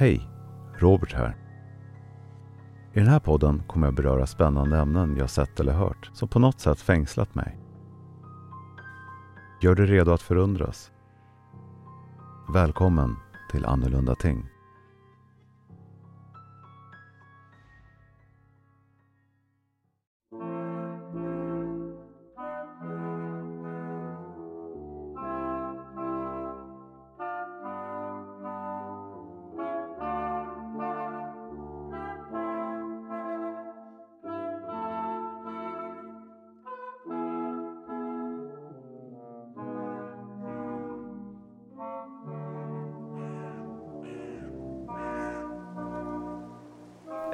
Hej! Robert här. I den här podden kommer jag beröra spännande ämnen jag sett eller hört som på något sätt fängslat mig. Gör dig redo att förundras. Välkommen till Annorlunda Ting.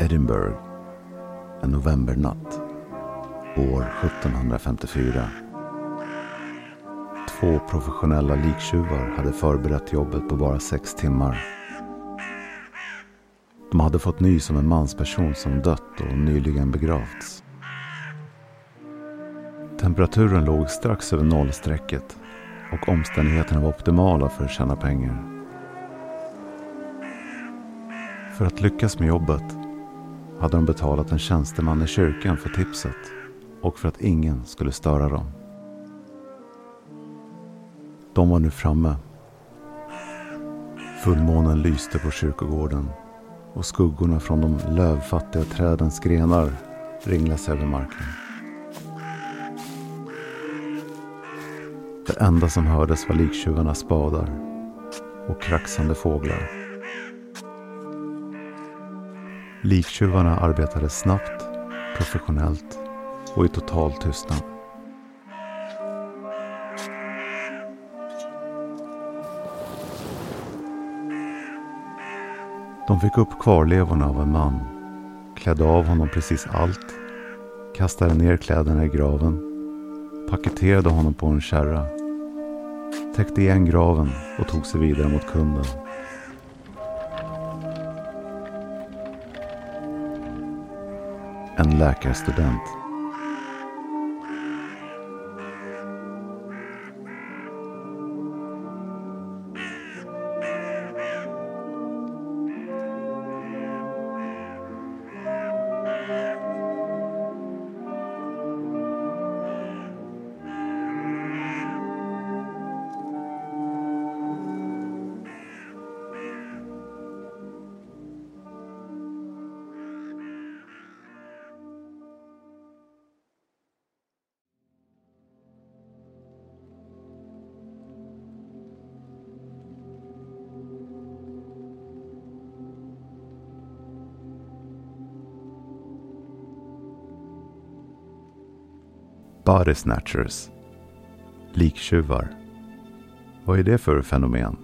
Edinburgh. En novembernatt. År 1754. Två professionella liktjuvar hade förberett jobbet på bara sex timmar. De hade fått nys om en mansperson som dött och nyligen begravts. Temperaturen låg strax över nollstrecket och omständigheterna var optimala för att tjäna pengar. För att lyckas med jobbet hade de betalat en tjänsteman i kyrkan för tipset och för att ingen skulle störa dem. De var nu framme. Fullmånen lyste på kyrkogården och skuggorna från de lövfattiga trädens grenar ringlade sig över marken. Det enda som hördes var liktjuvarnas spadar och kraxande fåglar. Liktjuvarna arbetade snabbt, professionellt och i total tystnad. De fick upp kvarlevorna av en man, klädde av honom precis allt, kastade ner kläderna i graven, paketerade honom på en kärra, täckte igen graven och tog sig vidare mot kunden. En läkarstudent. Body snatchers. Liktjuvar. Vad är det för fenomen?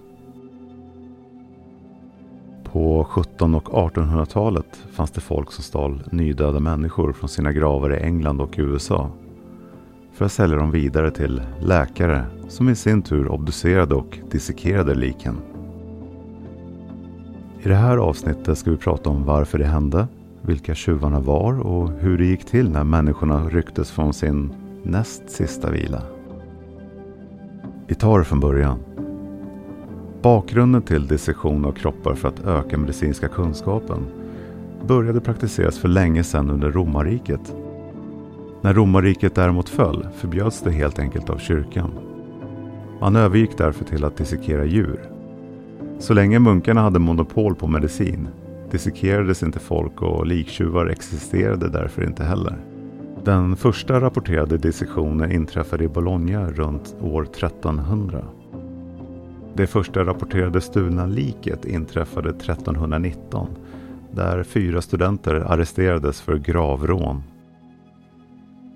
På 1700 och 1800-talet fanns det folk som stal nydöda människor från sina gravar i England och USA för att sälja dem vidare till läkare som i sin tur obducerade och dissekerade liken. I det här avsnittet ska vi prata om varför det hände, vilka tjuvarna var och hur det gick till när människorna rycktes från sin näst sista vila. Vi tar det från början. Bakgrunden till dissektion av kroppar för att öka medicinska kunskapen började praktiseras för länge sedan under romarriket. När romarriket däremot föll förbjöds det helt enkelt av kyrkan. Man övergick därför till att dissekera djur. Så länge munkarna hade monopol på medicin dissekerades inte folk och liktjuvar existerade därför inte heller. Den första rapporterade dissektionen inträffade i Bologna runt år 1300. Det första rapporterade stulna liket inträffade 1319 där fyra studenter arresterades för gravrån.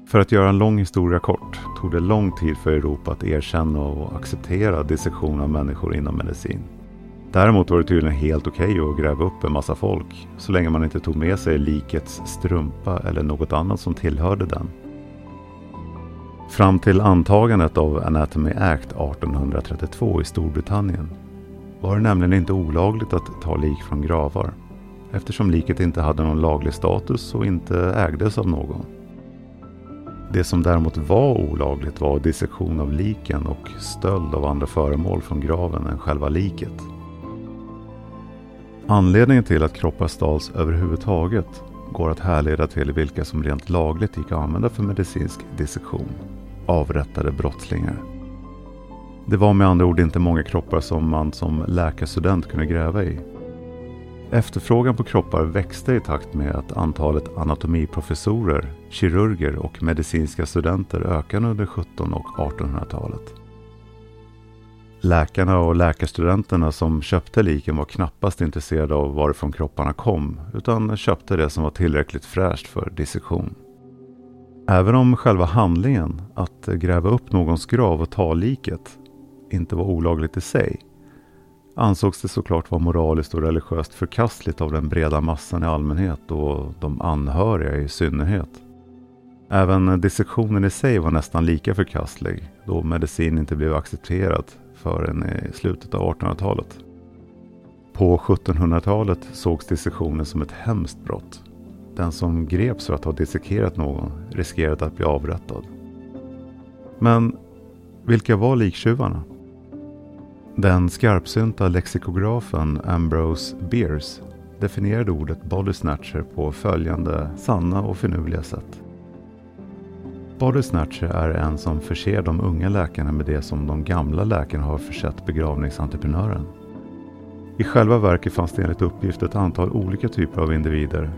För att göra en lång historia kort tog det lång tid för Europa att erkänna och acceptera dissektion av människor inom medicin. Däremot var det tydligen helt okej okay att gräva upp en massa folk så länge man inte tog med sig likets strumpa eller något annat som tillhörde den. Fram till antagandet av Anatomy Act 1832 i Storbritannien var det nämligen inte olagligt att ta lik från gravar eftersom liket inte hade någon laglig status och inte ägdes av någon. Det som däremot var olagligt var dissektion av liken och stöld av andra föremål från graven än själva liket. Anledningen till att kroppar stals överhuvudtaget går att härleda till vilka som rent lagligt gick att använda för medicinsk dissektion. Avrättade brottslingar. Det var med andra ord inte många kroppar som man som läkarstudent kunde gräva i. Efterfrågan på kroppar växte i takt med att antalet anatomiprofessorer, kirurger och medicinska studenter ökade under 1700 och 1800-talet. Läkarna och läkarstudenterna som köpte liken var knappast intresserade av varifrån kropparna kom utan köpte det som var tillräckligt fräscht för dissektion. Även om själva handlingen, att gräva upp någons grav och ta liket, inte var olagligt i sig ansågs det såklart vara moraliskt och religiöst förkastligt av den breda massan i allmänhet och de anhöriga i synnerhet. Även dissektionen i sig var nästan lika förkastlig då medicin inte blev accepterad förrän i eh, slutet av 1800-talet. På 1700-talet sågs dissektionen som ett hemskt brott. Den som greps för att ha dissekerat någon riskerade att bli avrättad. Men vilka var liktjuvarna? Den skarpsynta lexikografen Ambrose Bierce definierade ordet body snatcher på följande sanna och finurliga sätt. Body snatcher är en som förser de unga läkarna med det som de gamla läkarna har försett begravningsentreprenören. I själva verket fanns det enligt uppgift ett antal olika typer av individer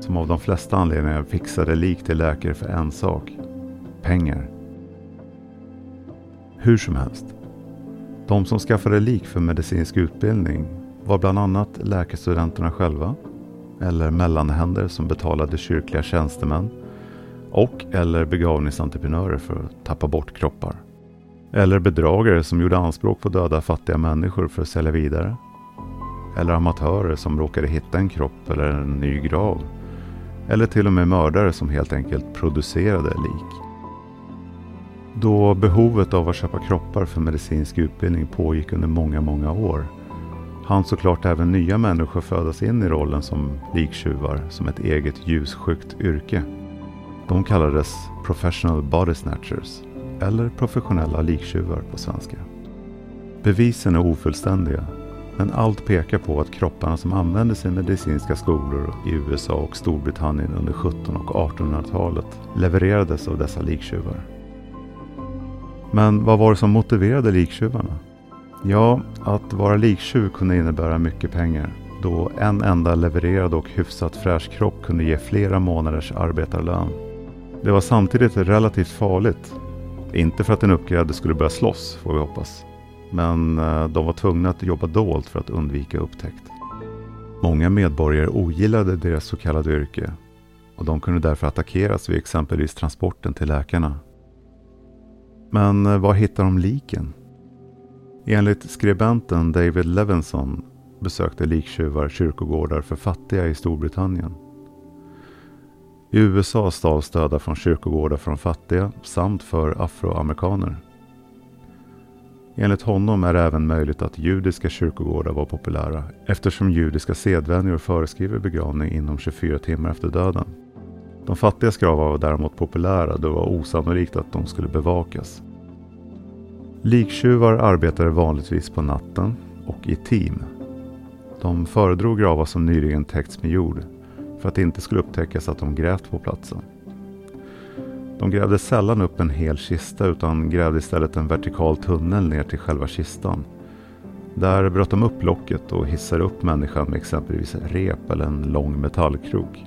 som av de flesta anledningar fixade lik till läkare för en sak. Pengar. Hur som helst. De som skaffade lik för medicinsk utbildning var bland annat läkarstudenterna själva eller mellanhänder som betalade kyrkliga tjänstemän och eller begravningsentreprenörer för att tappa bort kroppar. Eller bedragare som gjorde anspråk på döda fattiga människor för att sälja vidare. Eller amatörer som råkade hitta en kropp eller en ny grav. Eller till och med mördare som helt enkelt producerade lik. Då behovet av att köpa kroppar för medicinsk utbildning pågick under många, många år hann såklart även nya människor födas in i rollen som liktjuvar som ett eget ljussjukt yrke. De kallades Professional Body Snatchers eller professionella liktjuvar på svenska. Bevisen är ofullständiga men allt pekar på att kropparna som användes i medicinska skolor i USA och Storbritannien under 1700 och 1800-talet levererades av dessa liktjuvar. Men vad var det som motiverade liktjuvarna? Ja, att vara liktjuv kunde innebära mycket pengar då en enda levererad och hyfsat fräsch kropp kunde ge flera månaders arbetarlön. Det var samtidigt relativt farligt. Inte för att den uppgrävde skulle börja slåss, får vi hoppas. Men eh, de var tvungna att jobba dolt för att undvika upptäckt. Många medborgare ogillade deras så kallade yrke och de kunde därför attackeras vid exempelvis transporten till läkarna men eh, var hittar de liken? Enligt skribenten David Levinson besökte liktjuvar kyrkogårdar för fattiga i Storbritannien. I USA stals döda från kyrkogårdar från fattiga samt för afroamerikaner. Enligt honom är det även möjligt att judiska kyrkogårdar var populära eftersom judiska sedvänjor föreskriver begravning inom 24 timmar efter döden. De fattigas gravar var däremot populära då det var osannolikt att de skulle bevakas. Liktjuvar arbetade vanligtvis på natten och i team. De föredrog gravar som nyligen täckts med jord för att det inte skulle upptäckas att de grävt på platsen. De grävde sällan upp en hel kista utan grävde istället en vertikal tunnel ner till själva kistan. Där bröt de upp locket och hissade upp människan med exempelvis rep eller en lång metallkrok.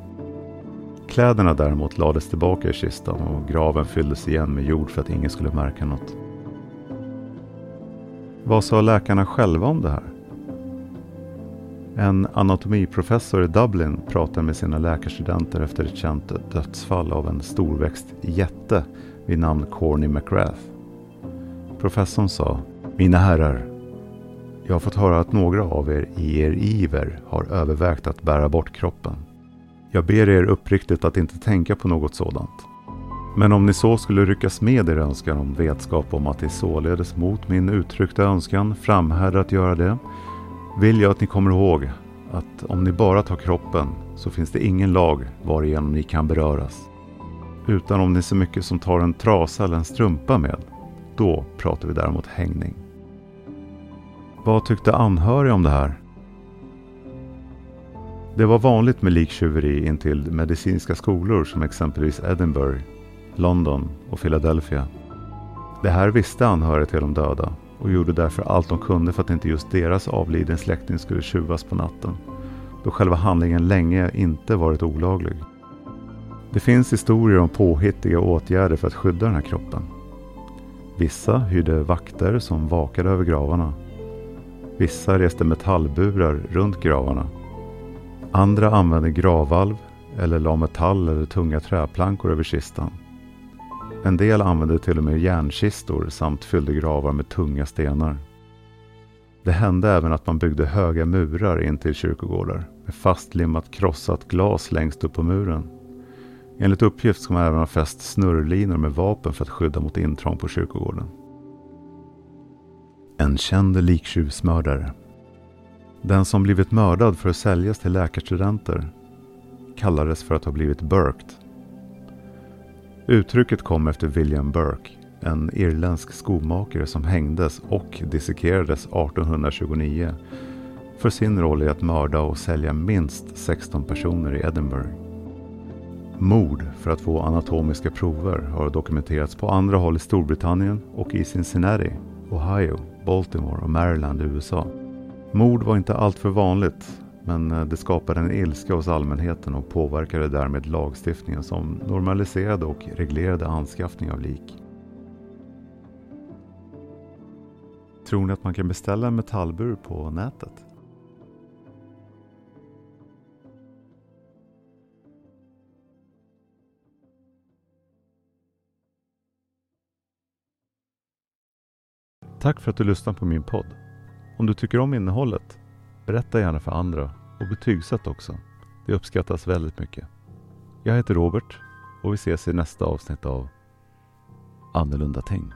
Kläderna däremot lades tillbaka i kistan och graven fylldes igen med jord för att ingen skulle märka något. Vad sa läkarna själva om det här? En anatomiprofessor i Dublin pratar med sina läkarstudenter efter ett känt dödsfall av en storväxt jätte vid namn Corny McGrath. Professorn sa, Mina herrar, jag har fått höra att några av er i er iver har övervägt att bära bort kroppen. Jag ber er uppriktigt att inte tänka på något sådant. Men om ni så skulle ryckas med er önskan om vetskap om att ni således mot min uttryckta önskan framhärdar att göra det, vill jag att ni kommer ihåg att om ni bara tar kroppen så finns det ingen lag varigenom ni kan beröras. Utan om ni så mycket som tar en trasa eller en strumpa med, då pratar vi däremot hängning. Vad tyckte anhöriga om det här? Det var vanligt med liktjuveri intill medicinska skolor som exempelvis Edinburgh, London och Philadelphia. Det här visste anhöriga till de döda och gjorde därför allt de kunde för att inte just deras avliden släkting skulle tjuvas på natten, då själva handlingen länge inte varit olaglig. Det finns historier om påhittiga åtgärder för att skydda den här kroppen. Vissa hyrde vakter som vakade över gravarna. Vissa reste metallburar runt gravarna. Andra använde gravvalv eller la metall eller tunga träplankor över kistan. En del använde till och med järnkistor samt fyllde gravar med tunga stenar. Det hände även att man byggde höga murar in till kyrkogårdar med fastlimmat krossat glas längst upp på muren. Enligt uppgift ska man även ha fäst snurrlinor med vapen för att skydda mot intrång på kyrkogården. En känd liktjuvsmördare. Den som blivit mördad för att säljas till läkarstudenter kallades för att ha blivit burked. Uttrycket kom efter William Burke, en irländsk skomakare som hängdes och dissekerades 1829 för sin roll i att mörda och sälja minst 16 personer i Edinburgh. Mord för att få anatomiska prover har dokumenterats på andra håll i Storbritannien och i Cincinnati, Ohio, Baltimore och Maryland i USA. Mord var inte alltför vanligt men eh, det skapade en ilska hos allmänheten och påverkade därmed lagstiftningen som normaliserade och reglerade anskaffning av lik. Tror ni att man kan beställa en metallbur på nätet? Tack för att du lyssnade på min podd. Om du tycker om innehållet, berätta gärna för andra och betygsatt också. Det uppskattas väldigt mycket. Jag heter Robert och vi ses i nästa avsnitt av Annorlunda ting.